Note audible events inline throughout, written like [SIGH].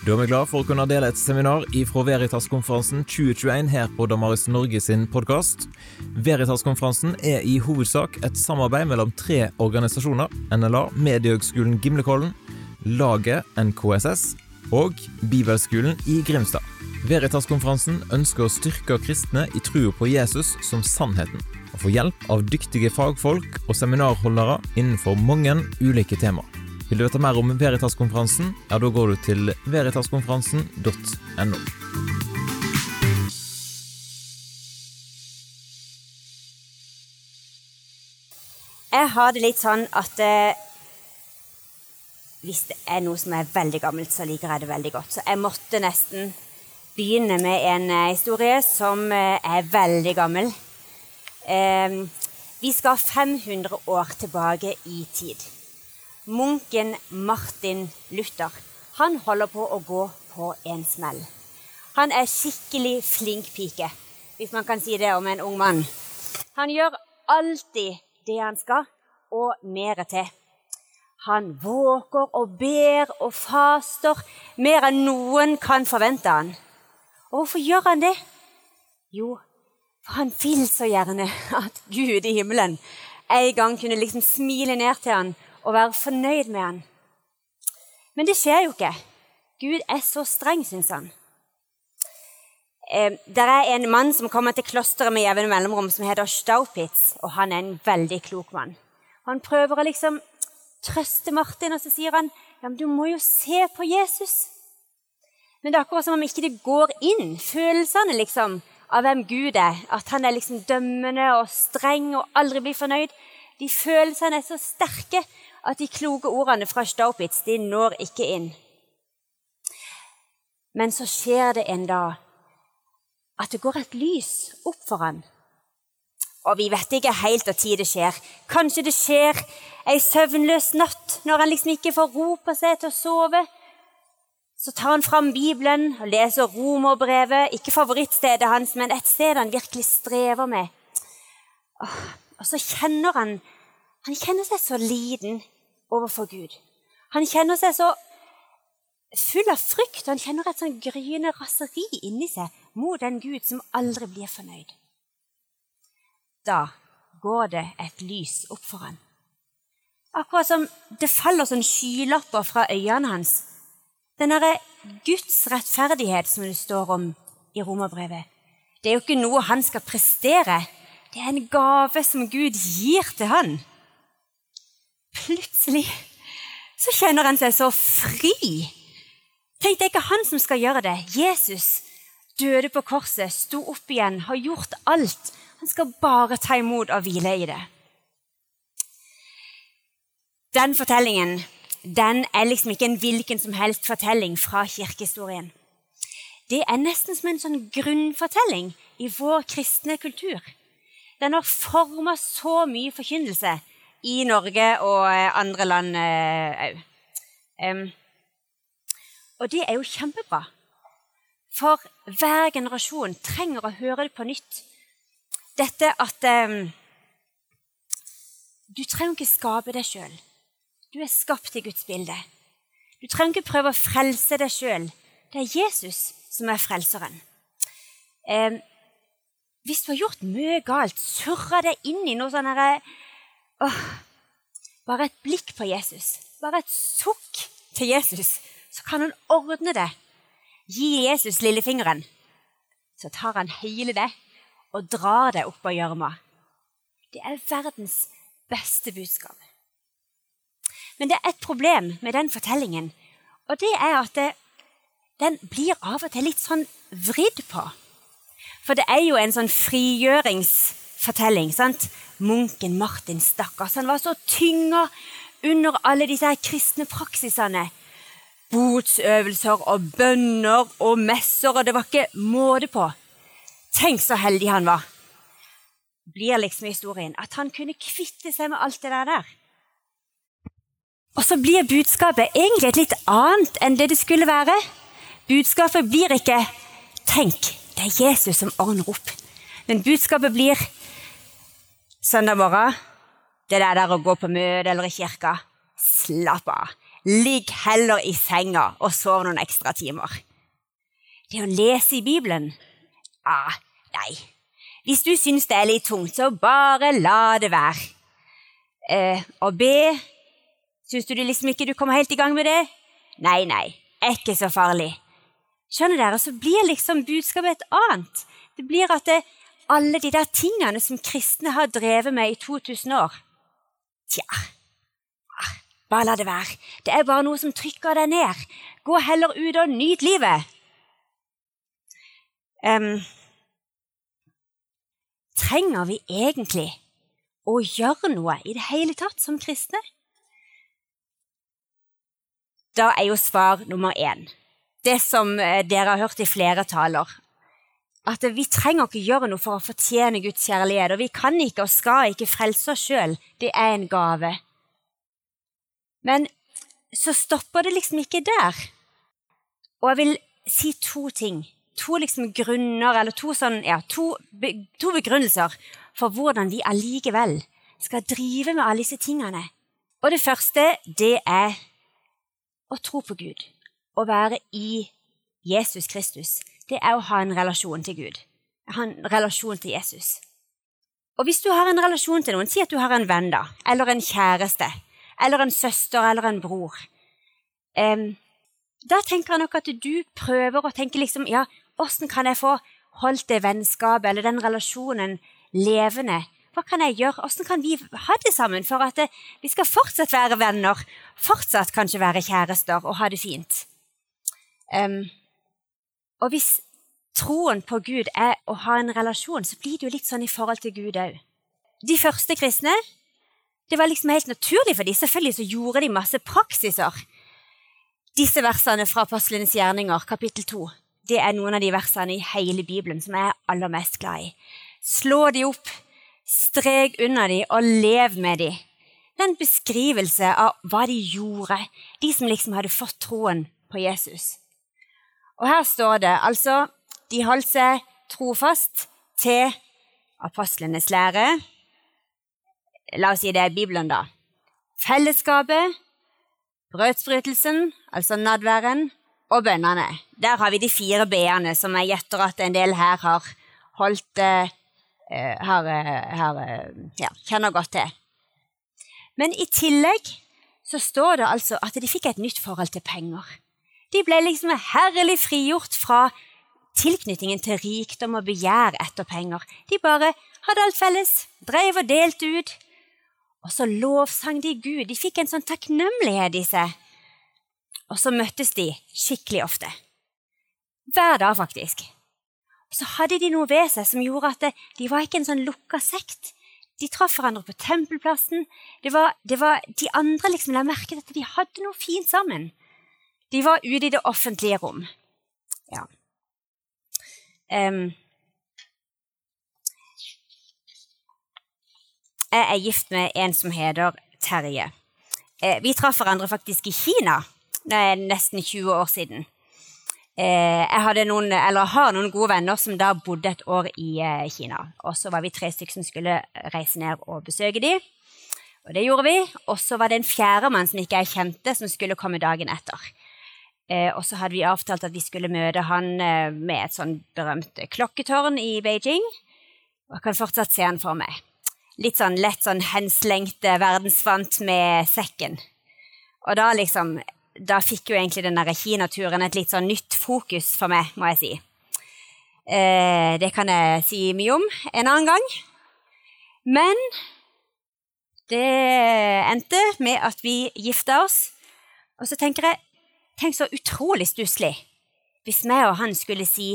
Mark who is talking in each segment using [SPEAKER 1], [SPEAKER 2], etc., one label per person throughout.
[SPEAKER 1] Da er vi glad for å kunne dele et seminar ifra Veritas-konferansen 2021 her på Damaris Norge sin podkast. Veritas-konferansen er i hovedsak et samarbeid mellom tre organisasjoner. NLA, Mediehøgskolen Gimlekollen, Laget NKSS og Bibelskolen i Grimstad. Veritas-konferansen ønsker å styrke kristne i trua på Jesus som sannheten, og få hjelp av dyktige fagfolk og seminarholdere innenfor mange ulike temaer. Vil du vite mer om Veritas-konferansen, ja, da går du til veritaskonferansen.no.
[SPEAKER 2] Jeg har det litt sånn at eh, hvis det er noe som er veldig gammelt, så liker jeg det veldig godt. Så jeg måtte nesten begynne med en eh, historie som eh, er veldig gammel. Eh, vi skal 500 år tilbake i tid. Munken Martin Luther han holder på å gå på en smell. Han er skikkelig flink pike, hvis man kan si det om en ung mann. Han gjør alltid det han skal, og mer til. Han våker og ber og faster mer enn noen kan forvente han. Og hvorfor gjør han det? Jo, for han vil så gjerne at Gud i himmelen en gang kunne liksom smile ned til han og være fornøyd med han. Men det skjer jo ikke. Gud er så streng, syns han. Eh, det er en mann som kommer til klosteret med jevne mellomrom, som heter Staupitz, og han er en veldig klok mann. Han prøver å liksom trøste Martin, og så sier han ja, men du må jo se på Jesus. Men det er akkurat som om ikke det går inn, følelsene liksom, av hvem Gud er. At han er liksom dømmende og streng og aldri blir fornøyd. De følelsene er så sterke at de kloke ordene fra Staupitz de når ikke inn. Men så skjer det en dag at det går et lys opp for han. Og vi vet ikke helt når det skjer. Kanskje det skjer ei søvnløs natt når han liksom ikke får ro på seg til å sove. Så tar han fram Bibelen og leser Romerbrevet. Ikke favorittstedet hans, men et sted han virkelig strever med. Og så kjenner han Han kjenner seg så liten overfor Gud. Han kjenner seg så full av frykt. Han kjenner et sånn gryende raseri inni seg mot den Gud som aldri blir fornøyd. Da går det et lys opp for han. Akkurat som det faller sånn skylapper fra øynene hans. Den derre Guds rettferdighet som det står om i romerbrevet, det er jo ikke noe han skal prestere. Det er en gave som Gud gir til han. Plutselig så kjenner han seg så fri. Tenk, det er ikke han som skal gjøre det. Jesus døde på korset, sto opp igjen, har gjort alt. Han skal bare ta imot og hvile i det. Den fortellingen den er liksom ikke en hvilken som helst fortelling fra kirkehistorien. Det er nesten som en sånn grunnfortelling i vår kristne kultur. Den har forma så mye forkynnelse i Norge og eh, andre land òg. Um, og det er jo kjempebra. For hver generasjon trenger å høre det på nytt. Dette at um, Du trenger ikke skape deg sjøl. Du er skapt i Guds bilde. Du trenger ikke prøve å frelse deg sjøl. Det er Jesus som er frelseren. Um, hvis du har gjort mye galt, surra deg inn i noe sånn herre Åh, bare et blikk på Jesus, bare et sukk til Jesus, så kan han ordne det. Gi Jesus lillefingeren, så tar han hele det og drar det opp av gjørma. Det er verdens beste budskap. Men det er et problem med den fortellingen, og det er at det, den blir av og til litt sånn vridd på. For det er jo en sånn frigjøringsfortelling. sant? Munken Martin, stakkars. Han var så tynga under alle disse her kristne praksisene. Botsøvelser og bønner og messer, og det var ikke måte på. Tenk så heldig han var, blir liksom historien. At han kunne kvitte seg med alt det der. Og så blir budskapet egentlig et litt annet enn det det skulle være. Budskapet blir ikke 'tenk, det er Jesus som ordner opp'. Men budskapet blir Søndag morgen, det der, der å gå på møte eller i kirka, slapp av. ligg heller i senga og sov noen ekstra timer. Det å lese i Bibelen? Ah, nei. Hvis du syns det er litt tungt, så bare la det være. Eh, å be Syns du liksom ikke du kommer helt i gang med det? Nei, nei, er ikke så farlig. Skjønner dere, så blir liksom budskapet et annet. Det blir at det, alle de der tingene som kristne har drevet med i 2000 år Tja, ah, bare la det være. Det er bare noe som trykker deg ned. Gå heller ut og nyt livet. Um, trenger vi egentlig å gjøre noe i det hele tatt som kristne? Da er jo svar nummer én det som eh, dere har hørt i flere taler. At vi trenger ikke gjøre noe for å fortjene Guds kjærlighet. Og vi kan ikke og skal ikke frelse oss sjøl. Det er en gave. Men så stopper det liksom ikke der. Og jeg vil si to ting. To liksom grunner, eller to, sånn, ja, to, to begrunnelser for hvordan vi allikevel skal drive med alle disse tingene. Og det første, det er å tro på Gud å være i Jesus Kristus, det er å ha en relasjon til Gud. Ha en relasjon til Jesus. Og hvis du har en relasjon til noen, si at du har en venn, da, eller en kjæreste, eller en søster eller en bror. Um, da tenker jeg nok at du prøver å tenke liksom Ja, åssen kan jeg få holdt det vennskapet eller den relasjonen levende? Hva kan jeg gjøre? Åssen kan vi ha det sammen for at det, vi skal fortsatt være venner, fortsatt kanskje være kjærester og ha det fint? Um, og hvis troen på Gud er å ha en relasjon, så blir det jo litt sånn i forhold til Gud òg. De første kristne det var liksom helt naturlig for dem. Selvfølgelig så gjorde de masse praksiser. Disse versene fra Apostlenes gjerninger, kapittel 2, det er noen av de versene i hele Bibelen som jeg er aller mest glad i. Slå de opp, strek under de og lev med de. Det er en beskrivelse av hva de gjorde, de som liksom hadde fått troen på Jesus. Og her står det altså de holdt seg trofast til apostlenes lære. La oss si det er Bibelen, da. Fellesskapet, brødsbrytelsen, altså nadværen, og bønnene. Der har vi de fire b-ene som jeg gjetter at en del her har holdt uh, har, har, ja, kjenner godt til. Men i tillegg så står det altså at de fikk et nytt forhold til penger. De ble liksom herlig frigjort fra tilknytningen til rikdom og begjær etter penger. De bare hadde alt felles, drev og delte ut. Og så lovsang de Gud. De fikk en sånn takknemlighet i seg. Og så møttes de skikkelig ofte. Hver dag, faktisk. Og så hadde de noe ved seg som gjorde at de var ikke en sånn lukka sekt. De traff hverandre på tempelplassen. Det var, det var De andre liksom la merke til at de hadde noe fint sammen. De var ute i det offentlige rom. Ja. Um, jeg er gift med en som heter Terje. Eh, vi traff hverandre faktisk i Kina. Nesten 20 år siden. Eh, jeg noen, har noen gode venner som da bodde et år i eh, Kina. Og så var vi tre stykker som skulle reise ned og besøke dem. Og det gjorde vi. Og så var det en fjerdemann som ikke jeg kjente, som skulle komme dagen etter. Eh, og så hadde vi avtalt at vi skulle møte han eh, med et sånn berømt klokketårn i Beijing. Og jeg kan fortsatt se han for meg. Litt sånn lett sånn henslengte verdensvant med sekken. Og da liksom Da fikk jo egentlig den der kinaturen et litt sånn nytt fokus for meg, må jeg si. Eh, det kan jeg si mye om en annen gang. Men det endte med at vi gifta oss. Og så tenker jeg Tenk så utrolig stusslig hvis vi og han skulle si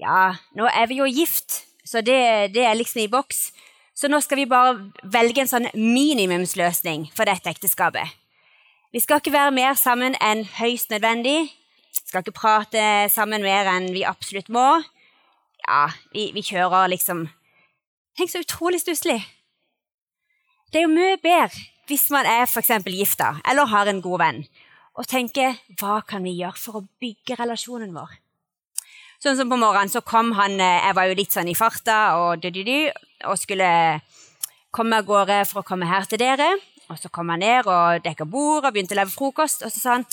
[SPEAKER 2] ja, nå er vi jo gift, så det, det, er liksom i boks. Så nå skal vi bare velge en sånn minimumsløsning for dette ekteskapet. Vi skal ikke være mer sammen enn høyst nødvendig. Vi skal ikke prate sammen mer enn vi absolutt må. Ja, vi, vi kjører liksom Tenk så utrolig stusslig. Det er jo mye bedre hvis man er f.eks. gifta eller har en god venn, og tenke hva kan vi gjøre for å bygge relasjonen vår. Sånn som på morgenen så kom han eh, Jeg var jo litt sånn i farta og, du, du, du, og skulle komme av gårde for å komme her til dere. Og så kom han ned og dekka bord og begynte å lage frokost. Og så sa han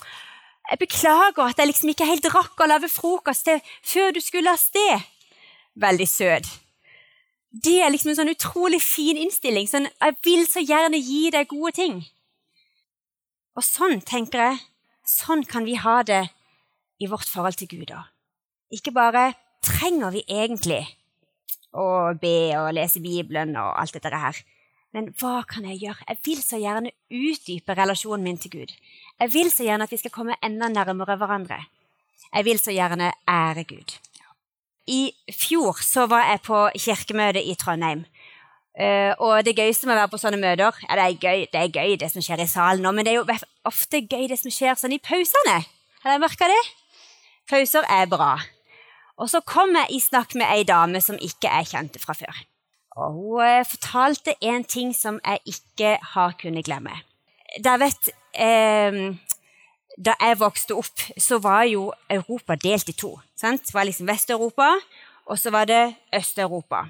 [SPEAKER 2] jeg beklager at jeg liksom ikke helt rakk å lage frokost til før du skulle av sted. Veldig søt. Det er liksom en sånn utrolig fin innstilling. Sånn, jeg vil så gjerne gi deg gode ting. Og sånn, tenker jeg, sånn kan vi ha det i vårt forhold til Gud òg. Ikke bare trenger vi egentlig å be og lese Bibelen og alt dette her, men hva kan jeg gjøre? Jeg vil så gjerne utdype relasjonen min til Gud. Jeg vil så gjerne at vi skal komme enda nærmere hverandre. Jeg vil så gjerne ære Gud. I fjor så var jeg på kirkemøte i Trondheim. Uh, og det gøyeste med å være på sånne møter ja, det, er gøy, det er gøy, det som skjer i salen nå, men det er jo ofte gøy det som skjer sånn i pausene. Har dere merka det? Pauser er bra. Og så kom jeg i snakk med ei dame som ikke jeg kjente fra før. Og hun uh, fortalte en ting som jeg ikke har kunnet glemme. Dere vet uh, Da jeg vokste opp, så var jo Europa delt i to. Sant? Det var liksom Vest-Europa, og så var det Øst-Europa.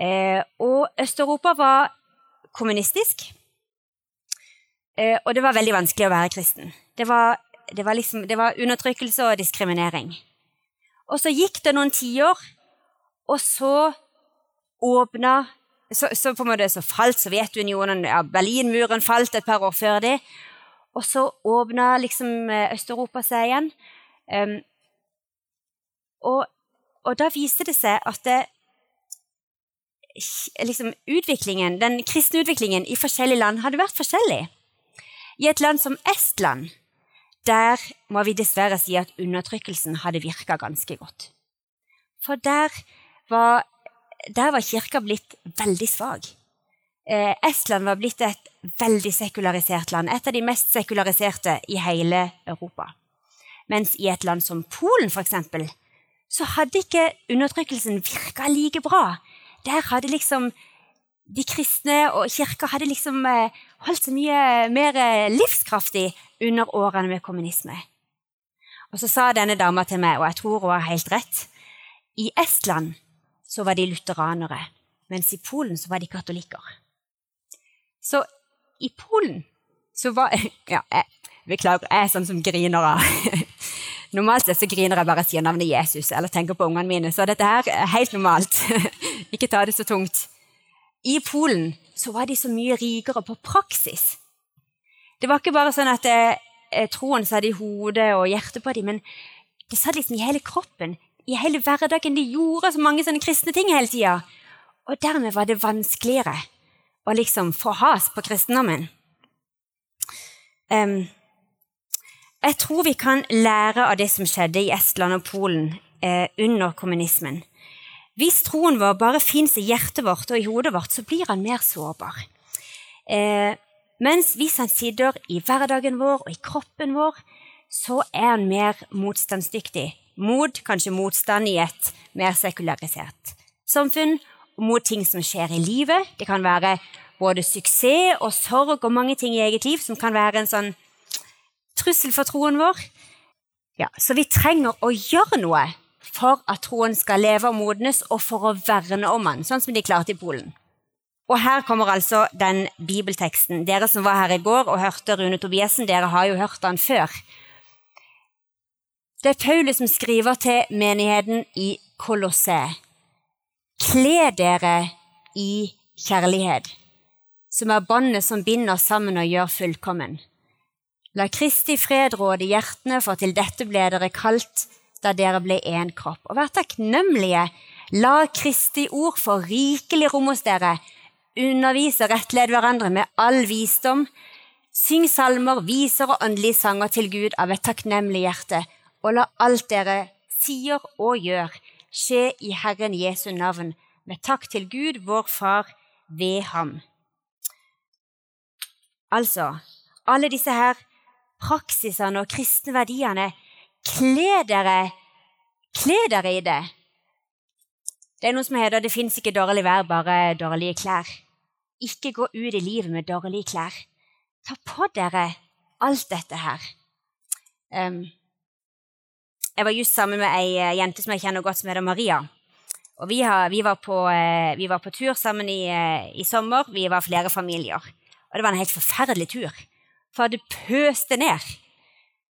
[SPEAKER 2] Eh, og Øst-Europa var kommunistisk. Eh, og det var veldig vanskelig å være kristen. Det var, det var, liksom, det var undertrykkelse og diskriminering. Og så gikk det noen tiår, og så åpna så, så, på en måte så falt Sovjetunionen, ja, Berlinmuren falt et par år før det. Og så åpna liksom eh, Øst-Europa seg igjen. Um, og, og, da viste det seg at det, liksom, utviklingen, den kristne utviklingen i forskjellige land hadde vært forskjellig. I et land som Estland der må vi dessverre si at undertrykkelsen hadde virka ganske godt. For der var, der var kirka blitt veldig svak. Eh, Estland var blitt et veldig sekularisert land, et av de mest sekulariserte i hele Europa. Mens i et land som Polen, for eksempel, så hadde ikke undertrykkelsen virka like bra der hadde liksom de kristne og kirka hadde liksom eh, holdt seg mye mer eh, livskraftig under årene med kommunisme. Og så sa denne dama til meg, og jeg tror hun har helt rett, i Estland så var de lutheranere, mens i Polen så var de katolikker. Så i Polen så var [LAUGHS] Ja, jeg beklager, jeg er sånn som griner av [LAUGHS] Normalt så griner jeg bare og sier navnet Jesus eller tenker på ungene mine. Så dette her er helt normalt. [LAUGHS] Ikke ta det så tungt. I Polen så var de så mye rikere på praksis. Det var ikke bare sånn at eh, eh troen satt i hodet og hjertet på dem, men det satt liksom i hele kroppen, i hele hverdagen. De gjorde så mange sånne kristne ting hele tida. Og dermed var det vanskeligere å liksom få has på kristendommen. Um, jeg tror vi kan lære av det som skjedde i Estland og Polen eh, under kommunismen. Hvis troen vår bare fins i hjertet vårt og i hodet vårt, så blir han mer sårbar. Eh, mens hvis han sitter i hverdagen vår og i kroppen vår, så er han mer motstandsdyktig mot kanskje motstand i et mer sekularisert samfunn, og mot ting som skjer i livet. Det kan være både suksess og sorg og mange ting i eget liv som kan være en sånn trussel for troen vår. Ja, så vi trenger å gjøre noe for at troen skal leve og modnes, og for å verne om den, sånn som de klarte i Polen. Og her kommer altså den bibelteksten. Dere som var her i går og hørte Rune Tobiassen, dere har jo hørt den før. Det er Paulus som skriver til menigheten i Kolosset. Kle dere i kjærlighet, som er båndet som binder sammen og gjør fullkommen. La Kristi fred råde hjertene, for til dette ble dere kalt da dere ble én kropp. Og vær takknemlige. La Kristi ord få rikelig rom hos dere. Undervis og rettled hverandre med all visdom. Syng salmer, viser og åndelige sanger til Gud av et takknemlig hjerte. Og la alt dere sier og gjør, skje i Herren Jesu navn, med takk til Gud, vår Far, ved ham. Altså, alle disse her praksisene og kristne verdiene. Kle dere, kle dere i det. Det er noe som heter 'det fins ikke dårlig vær, bare dårlige klær'. Ikke gå ut i livet med dårlige klær. Ta på dere alt dette her. Um, jeg var just sammen med ei eh, jente som jeg kjenner godt, som heter Maria. Og vi, har, vi, var, på, uh, vi var, på, tur sammen i, uh, i sommer. Vi var flere familier. Og det var en helt forferdelig tur, for det pøste ned.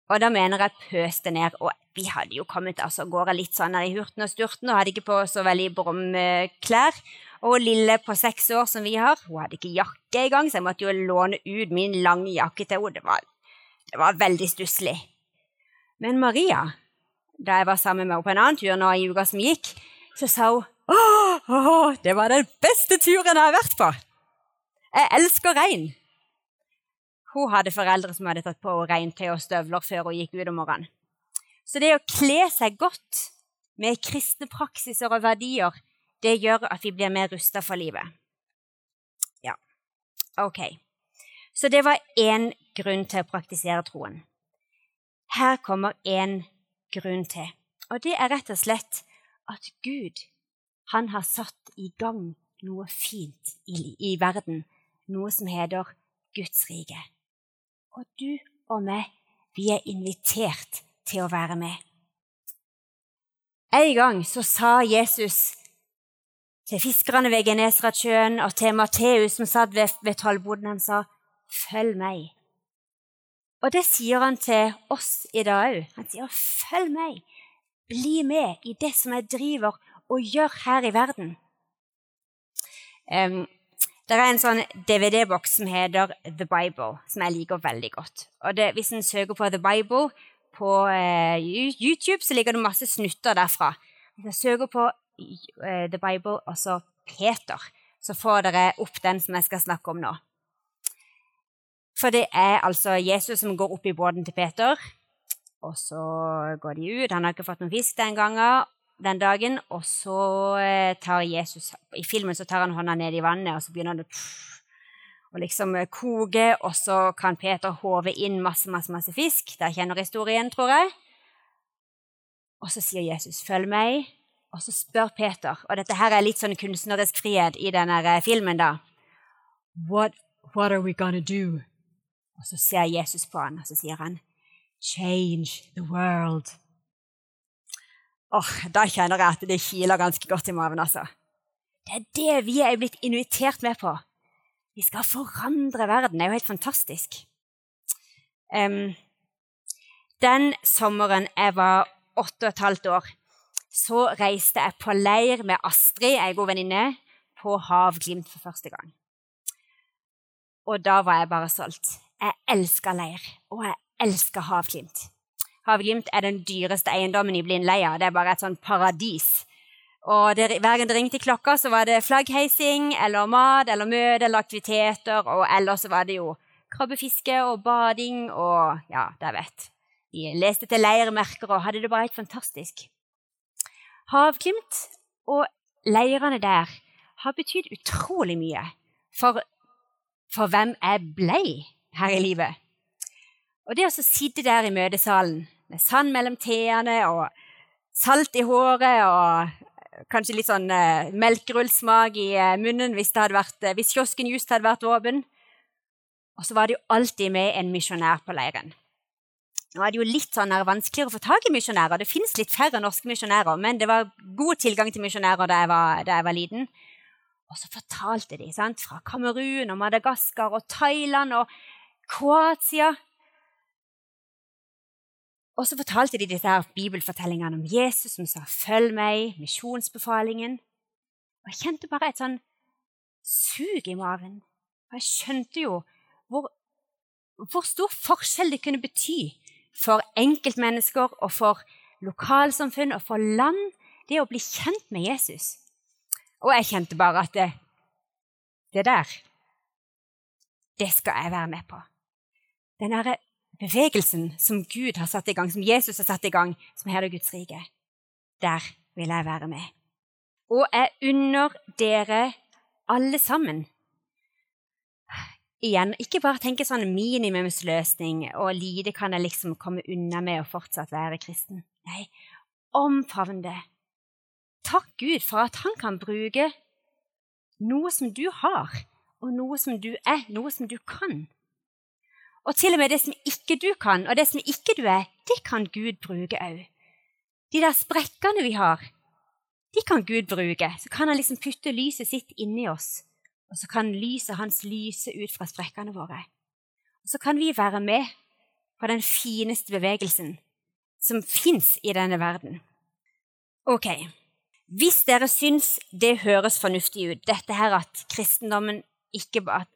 [SPEAKER 2] Og da mener jeg pøste ned. Og vi hadde jo kommet altså av gårde litt sånn her i hurten og sturten og hadde ikke på så veldig brumklær. Og lille på seks år som vi har, hun hadde ikke jakke engang, så jeg måtte jo låne ut min lange jakke til henne. Det var, det var veldig stusslig. Men Maria, da jeg var sammen med henne på en annen tur nå i uka som gikk, så sa hun åh, det var den beste turen jeg har vært på. Jeg elsker regn. Hun hadde foreldre som hadde tatt på regntøy og støvler før hun gikk ut om morgenen. Så det å kle seg godt med kristne praksiser og verdier, det gjør at vi blir mer rusta for livet. Ja, ok. Så det var én grunn til å praktisere troen. Her kommer én grunn til, og det er rett og slett at Gud, han har satt i gang noe fint i, i verden, noe som heter Guds rike. Og du og meg, vi er invitert til å være med. En gang så sa Jesus til fiskerne ved Genesaretsjøen og til Matteus som satt ved, ved tollboden, han sa, 'Følg meg'. Og det sier han til oss i dag òg. Han sier, 'Følg meg'. Bli med i det som jeg driver og gjør her i verden. Um, det er en sånn DVD-boks som heter The Bible, som jeg liker veldig godt. Og det, Hvis en søker på The Bible på eh, YouTube, så ligger det masse snutter derfra. Hvis jeg søker på eh, The Bible og så Peter, så får dere opp den som jeg skal snakke om nå. For det er altså Jesus som går opp i båten til Peter, og så går de ut. Han har ikke fått noen fisk den gangen, den dagen, og så eh, tar Jesus I filmen så tar han hånda ned i vannet, og så begynner han å liksom eh, koke, og så kan Peter håve inn masse, masse, masse fisk. Der kjenner historien, tror jeg. Og så sier Jesus, 'Følg meg', og så spør Peter Og dette her er litt sånn kunstnerisk frihet i denne eh, filmen, da. What, what are we gonna do? Og så ser Jesus på han, og så sier han, 'Change the world'. Åh, Da kjenner jeg at det kiler ganske godt i maven. altså. Det er det vi er blitt invitert med på. Vi skal forandre verden. Det er jo helt fantastisk. Um, den sommeren jeg var åtte og et halvt år, så reiste jeg på leir med Astrid, ei god venninne, på Havglimt for første gang. Og da var jeg bare solgt. Jeg elska leir, og jeg elska Havglimt. Havglimt er den dyreste eiendommen i Blindleia. Det er bare et sånn paradis. Og det, Hver gang det ringte i klokka, så var det flaggheising eller mat eller møte eller aktiviteter. Og ellers var det jo krabbefiske og bading og ja, dere vet. De leste til leirmerker og hadde det bare helt fantastisk. Havglimt og leirene der har betydd utrolig mye for, for hvem jeg blei her i livet. Og det å sitte der i møtesalen med sand mellom tærne og salt i håret og kanskje litt sånn uh, melkerullsmak i uh, munnen hvis, vært, uh, hvis, kiosken just hadde vært åpen. Og så var det jo alltid med en misjonær på leiren. Nå er det jo litt sånn vanskeligere å få tak i misjonærer. Det finnes litt færre norske misjonærer, men det var god tilgang til misjonærer da jeg var, da jeg var liten. Og så fortalte de sant, fra Kamerun og Madagaskar og Thailand og Kroatia og så fortalte de disse her bibelfortellingene om Jesus som sa 'følg meg', misjonsbefalingen. Og Jeg kjente bare et sånn sug i maven. Og jeg skjønte jo hvor, hvor stor forskjell det kunne bety for enkeltmennesker og for lokalsamfunn og for land, det å bli kjent med Jesus. Og jeg kjente bare at det, det der, det skal jeg være med på. Den derre bevegelsen som Gud har satt i gang, som Jesus har satt i gang, som heter Guds rike. Der vil jeg være med. Og jeg unner dere alle sammen Igjen, ikke bare tenke sånn minimumsløsning og lite kan jeg liksom komme unna med å fortsatt være kristen. Nei, omfavn det. Takk Gud for at han kan bruke noe som du har, og noe som du er, noe som du kan. Og til og med det som ikke du kan, og det som ikke du er, det kan Gud bruke òg. De der sprekkene vi har, de kan Gud bruke. Så kan han liksom putte lyset sitt inni oss Og så kan lyset hans lyse ut fra sprekkene våre. Og så kan vi være med på den fineste bevegelsen som fins i denne verden. Ok, hvis dere syns det høres fornuftig ut, dette her at kristendommen ikke at,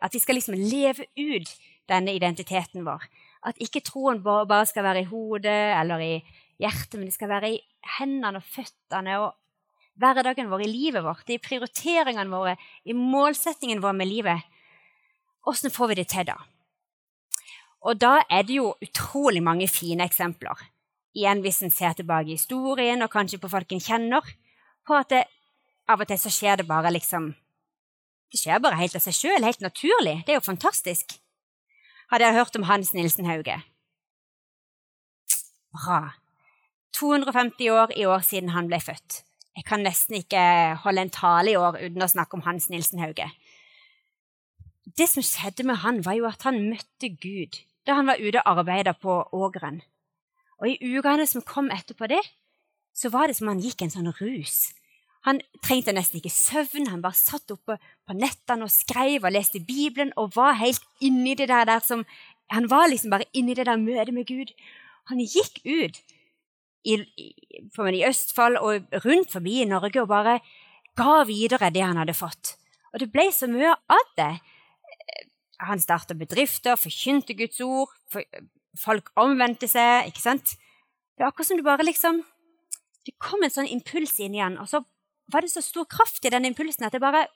[SPEAKER 2] at vi skal liksom leve ut denne identiteten vår, at ikke troen bare skal være i hodet eller i hjertet, men det skal være i hendene og føttene og hverdagen vår, i livet vårt, i prioriteringene våre, i målsettingen vår med livet. Åssen får vi det til, da? Og da er det jo utrolig mange fine eksempler. Igjen hvis en ser tilbake i historien, og kanskje på folk en kjenner, på at det, av og til så skjer det bare liksom Det skjer bare helt av seg sjøl, helt naturlig. Det er jo fantastisk. Har dere hørt om Hans Nilsen Hauge? Bra. 250 år i år siden han ble født. Jeg kan nesten ikke holde en tale i år uten å snakke om Hans Nilsen Hauge. Det som skjedde med han, var jo at han møtte Gud da han var ute og arbeidet på ågeren. Og i ukene som kom etterpå det, så var det som han gikk en sånn rus. Han trengte nesten ikke søvn, han bare satt oppe på nettene og skrev og leste Bibelen og var helt inni det der, der som Han var liksom bare inni det der møtet med Gud. Han gikk ut i, i, Østfold og rundt forbi i Norge og bare ga videre det han hadde fått. Og det ble så mye av det. Han starta bedrifter, forkynte Guds ord, for, folk omvendte seg. ikke sant? Det er akkurat som det bare liksom Det kom en sånn impuls inn igjen, og så var det så stor kraft i den impulsen at det bare,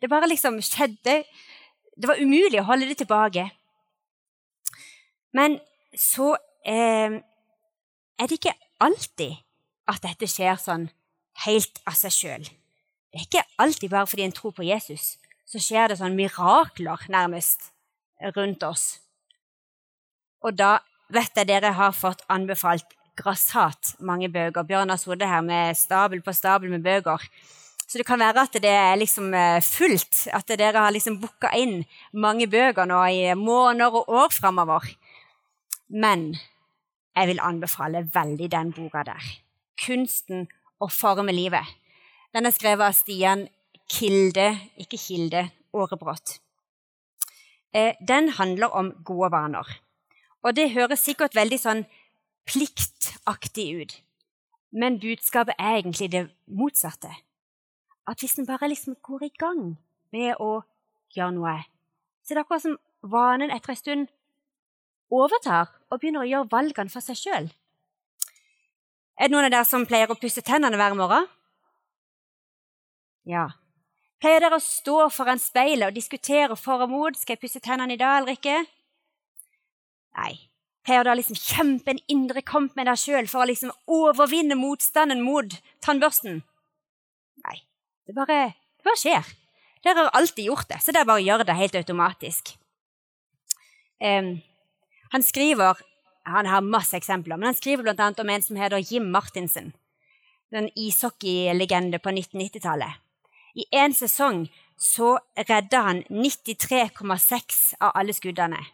[SPEAKER 2] det bare liksom skjedde. Det var umulig å holde det tilbake. Men så eh, er det ikke alltid at dette skjer sånn helt av seg sjøl. Det er ikke alltid bare fordi en tror på Jesus, så skjer det sånn mirakler nærmest rundt oss. Og da vet jeg dere har fått anbefalt grassat mange bøker. Bjørn har her med stabel på stabel med bøker. Så det kan være at det er liksom eh, fullt, at dere har liksom booka inn mange bøker nå i måneder og år framover. Men jeg vil anbefale veldig den boka der. 'Kunsten å forme livet'. Den er skrevet av Stian Kilde, ikke Kilde, Årebrott. Eh, den handler om gode vaner. Og det høres sikkert veldig sånn pliktaktig ut. Men budskapet er egentlig det motsatte. At hvis en bare liksom går i gang med å gjøre noe, så er det akkurat som vanen etter en stund overtar og begynner å gjøre valgene for seg sjøl. Er det noen av dere som pleier å pusse tennene hver morgen? Ja. Pleier dere å stå foran speilet og diskutere for og mot? Skal jeg pusse tennene i dag eller ikke? Nei. Pleier da liksom kjempe en indre kamp med deg sjøl for å liksom overvinne motstanden mot tannbørsten? Nei. Det bare, det bare skjer. Dere har alltid gjort det, så det er bare gjør det helt automatisk. Um, han skriver han har masse eksempler, men han skriver bl.a. om en som heter Jim Martinsen. En ishockeylegende på 1990-tallet. I én sesong så redda han 93,6 av alle skuddene.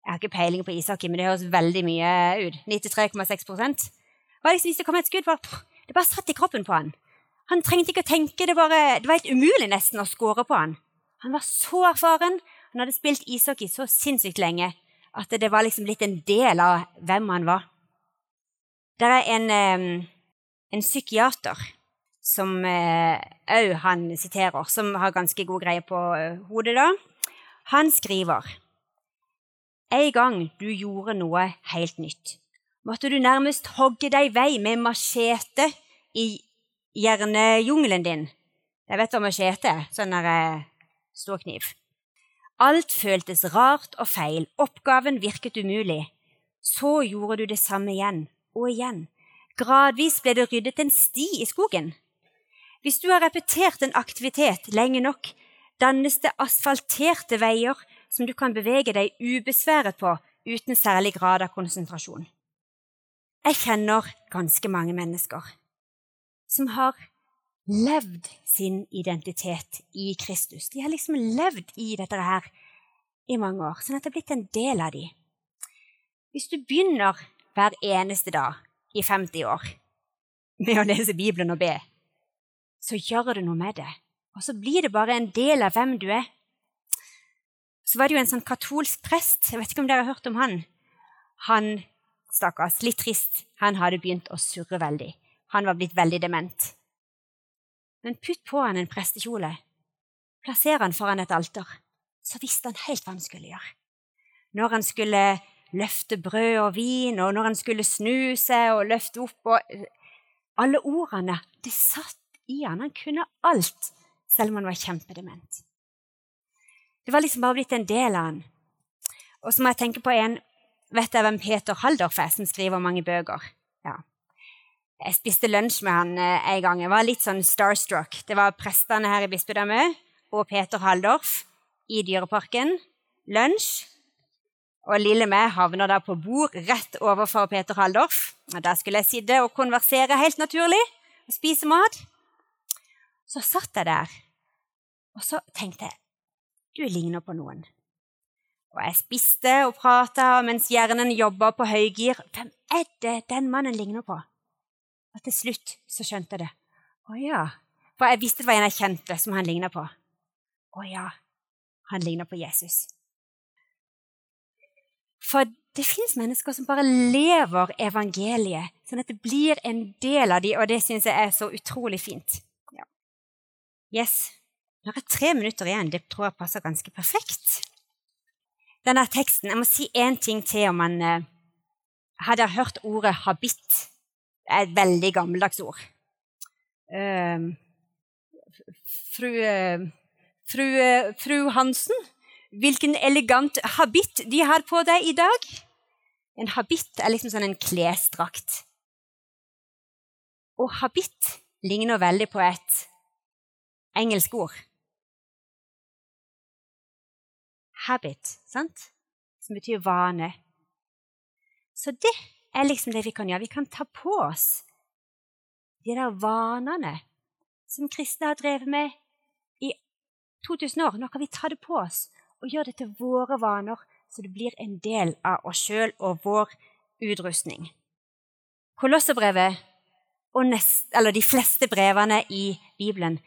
[SPEAKER 2] Jeg har ikke peiling på ishockey, men det høres veldig mye ut. 93,6 Hva liksom, Hvis det kom et skudd, bare, det bare satt i kroppen på han. Han trengte ikke å tenke, det, bare, det var helt umulig nesten å score på han. Han var så erfaren. Han hadde spilt ishockey så sinnssykt lenge at det var liksom litt en del av hvem han var. Det er en, en psykiater som òg han siterer, som har ganske god greie på hodet, da. Han skriver En gang du gjorde noe helt nytt, måtte du nærmest hogge deg vei med machete i hjernejungelen din. Jeg vet hva machete er. Sånn der stor kniv. Alt føltes rart og feil, oppgaven virket umulig. Så gjorde du det samme igjen og igjen. Gradvis ble det ryddet en sti i skogen. Hvis du har repetert en aktivitet lenge nok, dannes det asfalterte veier som du kan bevege deg ubesværet på uten særlig grad av konsentrasjon. Jeg kjenner ganske mange mennesker som har levd sin identitet i Kristus. De har liksom levd i dette her i mange år, sånn at det er blitt en del av dem. Hvis du begynner hver eneste dag i 50 år med å lese Bibelen og be, så gjør det noe med det. Og så blir det bare en del av hvem du er. Så var det jo en sånn katolsk prest, jeg vet ikke om dere har hørt om han. Han, stakkars, litt trist, han hadde begynt å surre veldig. Han var blitt veldig dement. Men putt på han en prestekjole, plasser han foran et alter, så visste han helt hva han skulle gjøre. Når han skulle løfte brød og vin, og når han skulle snu seg og løfte opp og Alle ordene, det satt i han. Han kunne alt, selv om han var kjempedement. Det var liksom bare blitt en del av han. Og så må jeg tenke på en Vet jeg hvem Peter Haldorf er, som skriver mange bøker? Ja. Jeg spiste lunsj med han eh, en gang. Jeg var litt sånn starstruck. Det var prestene her i bispedømmet og Peter Haldorf i Dyreparken. Lunsj. Og lille meg havner da på bord rett overfor Peter Haldorf. Og Der skulle jeg sitte og konversere helt naturlig og spise mat. Så satt jeg der, og så tenkte jeg du ligner på noen. Og jeg spiste og prata mens hjernen jobba på høygir. Hvem er det den mannen ligner på? Og til slutt så skjønte jeg det. Å ja. For jeg visste det var en jeg kjente som han ligna på. Å ja, han ligner på Jesus. For det fins mennesker som bare lever evangeliet, sånn at det blir en del av dem, og det syns jeg er så utrolig fint. Ja. Yes. Nå er det tre minutter igjen. Det tror jeg passer ganske perfekt. Denne teksten, Jeg må si én ting til om man eh, hadde hørt ordet habit. Det er et veldig gammeldags ord. Uh, fru, uh, fru, uh, fru Hansen, hvilken elegant habit de har på deg i dag. En habit er liksom sånn en klesdrakt. Og habit ligner veldig på et engelsk ord. Habit, sant? Som betyr vane. Så det er liksom det vi kan gjøre. Vi kan ta på oss de der vanene som kristne har drevet med i 2000 år. Nå kan vi ta det på oss og gjøre det til våre vaner, så det blir en del av oss sjøl og vår utrustning. Kolosserbrevet og nest, eller de fleste brevene i Bibelen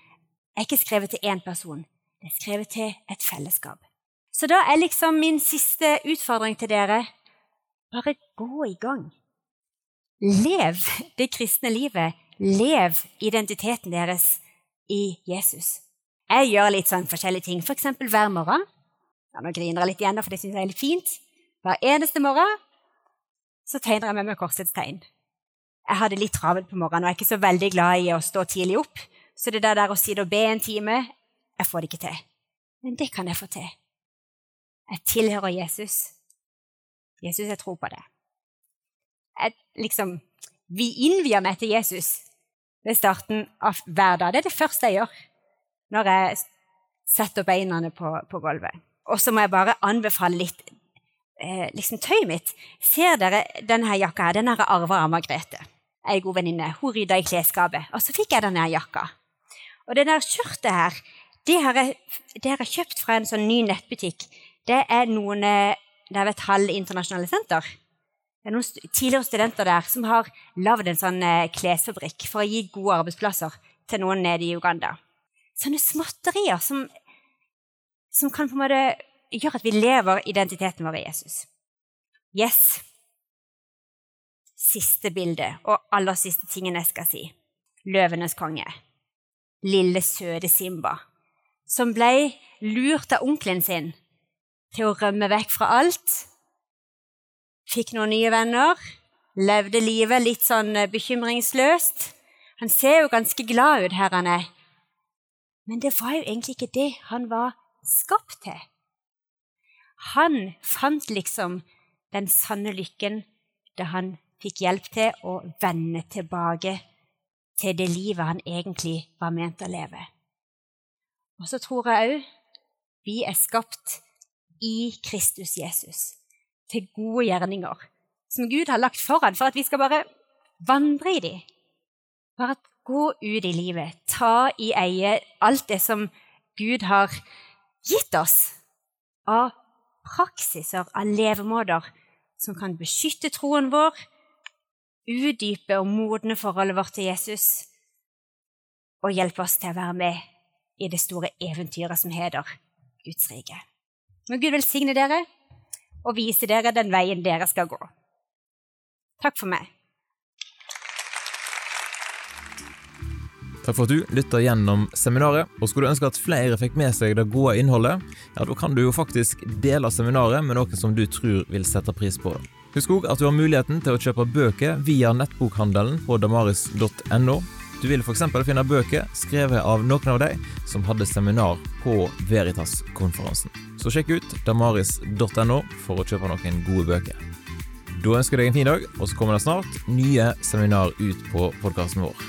[SPEAKER 2] er ikke skrevet til én person. Det er skrevet til et fellesskap. Så da er liksom min siste utfordring til dere bare gå i gang. Lev det kristne livet. Lev identiteten deres i Jesus. Jeg gjør litt sånn forskjellige ting, f.eks. For hver morgen. Ja, nå griner jeg litt igjen, for det syns jeg er litt fint. Hver eneste morgen så tegner jeg med meg korsets tegn. Jeg hadde litt travelt på morgenen og er ikke så veldig glad i å stå tidlig opp. Så det der, der å sitte og be en time, jeg får det ikke til. Men det kan jeg få til. Jeg tilhører Jesus. Jesus, jeg tror på det. Jeg, liksom, vi innvier meg til Jesus ved starten av hver dag. Det er det første jeg gjør når jeg setter beina på, på gulvet. Og så må jeg bare anbefale litt eh, liksom tøyet mitt. Ser dere denne jakka her? Den har jeg arva av Margrethe, ei god venninne. Hun rydda i klesskapet, og så fikk jeg denne jakka. Og det der skjørtet her, det har, jeg, det har jeg kjøpt fra en sånn ny nettbutikk. Det er noen eh, det er ved et halv internasjonale senter. Det er noen tidligere studenter der som har lagd en sånn eh, klesfabrikk for å gi gode arbeidsplasser til noen nede i Uganda. Sånne småtterier som, som kan på en måte gjøre at vi lever identiteten vår i Jesus. Yes. Siste bilde, og aller siste tingen jeg skal si. Løvenes konge. Lille, søte Simba, som ble lurt av onkelen sin til å rømme vekk fra alt. Fikk noen nye venner. Levde livet litt sånn eh, bekymringsløst. Han ser jo ganske glad ut her han er. Men det var jo egentlig ikke det han var skapt til. Han fant liksom den sanne lykken da han fikk hjelp til å vende tilbake til det livet han egentlig var ment å leve. Og så tror jeg òg vi er skapt i Kristus Jesus til gode gjerninger som Gud har lagt foran for at vi skal bare vandre i dem. Bare gå ut i livet, ta i eie alt det som Gud har gitt oss av praksiser, av levemåter som kan beskytte troen vår, utdype og modne forholdet vårt til Jesus og hjelpe oss til å være med i det store eventyret som heter Guds rike. Må Gud velsigne dere og vise dere den veien dere skal gå. Takk for meg.
[SPEAKER 1] Takk for at du lytta gjennom seminaret. Og skulle du ønske at flere fikk med seg det gode innholdet, ja, da kan du jo faktisk dele seminaret med noen som du tror vil sette pris på det. Husk òg at du har muligheten til å kjøpe bøker via nettbokhandelen på damaris.no. Du vil f.eks. finne bøker skrevet av noen av de som hadde seminar på Veritas-konferansen. Så sjekk ut damaris.no for å kjøpe noen gode bøker. Da ønsker jeg deg en fin dag, og så kommer det snart nye seminar ut på podkasten vår.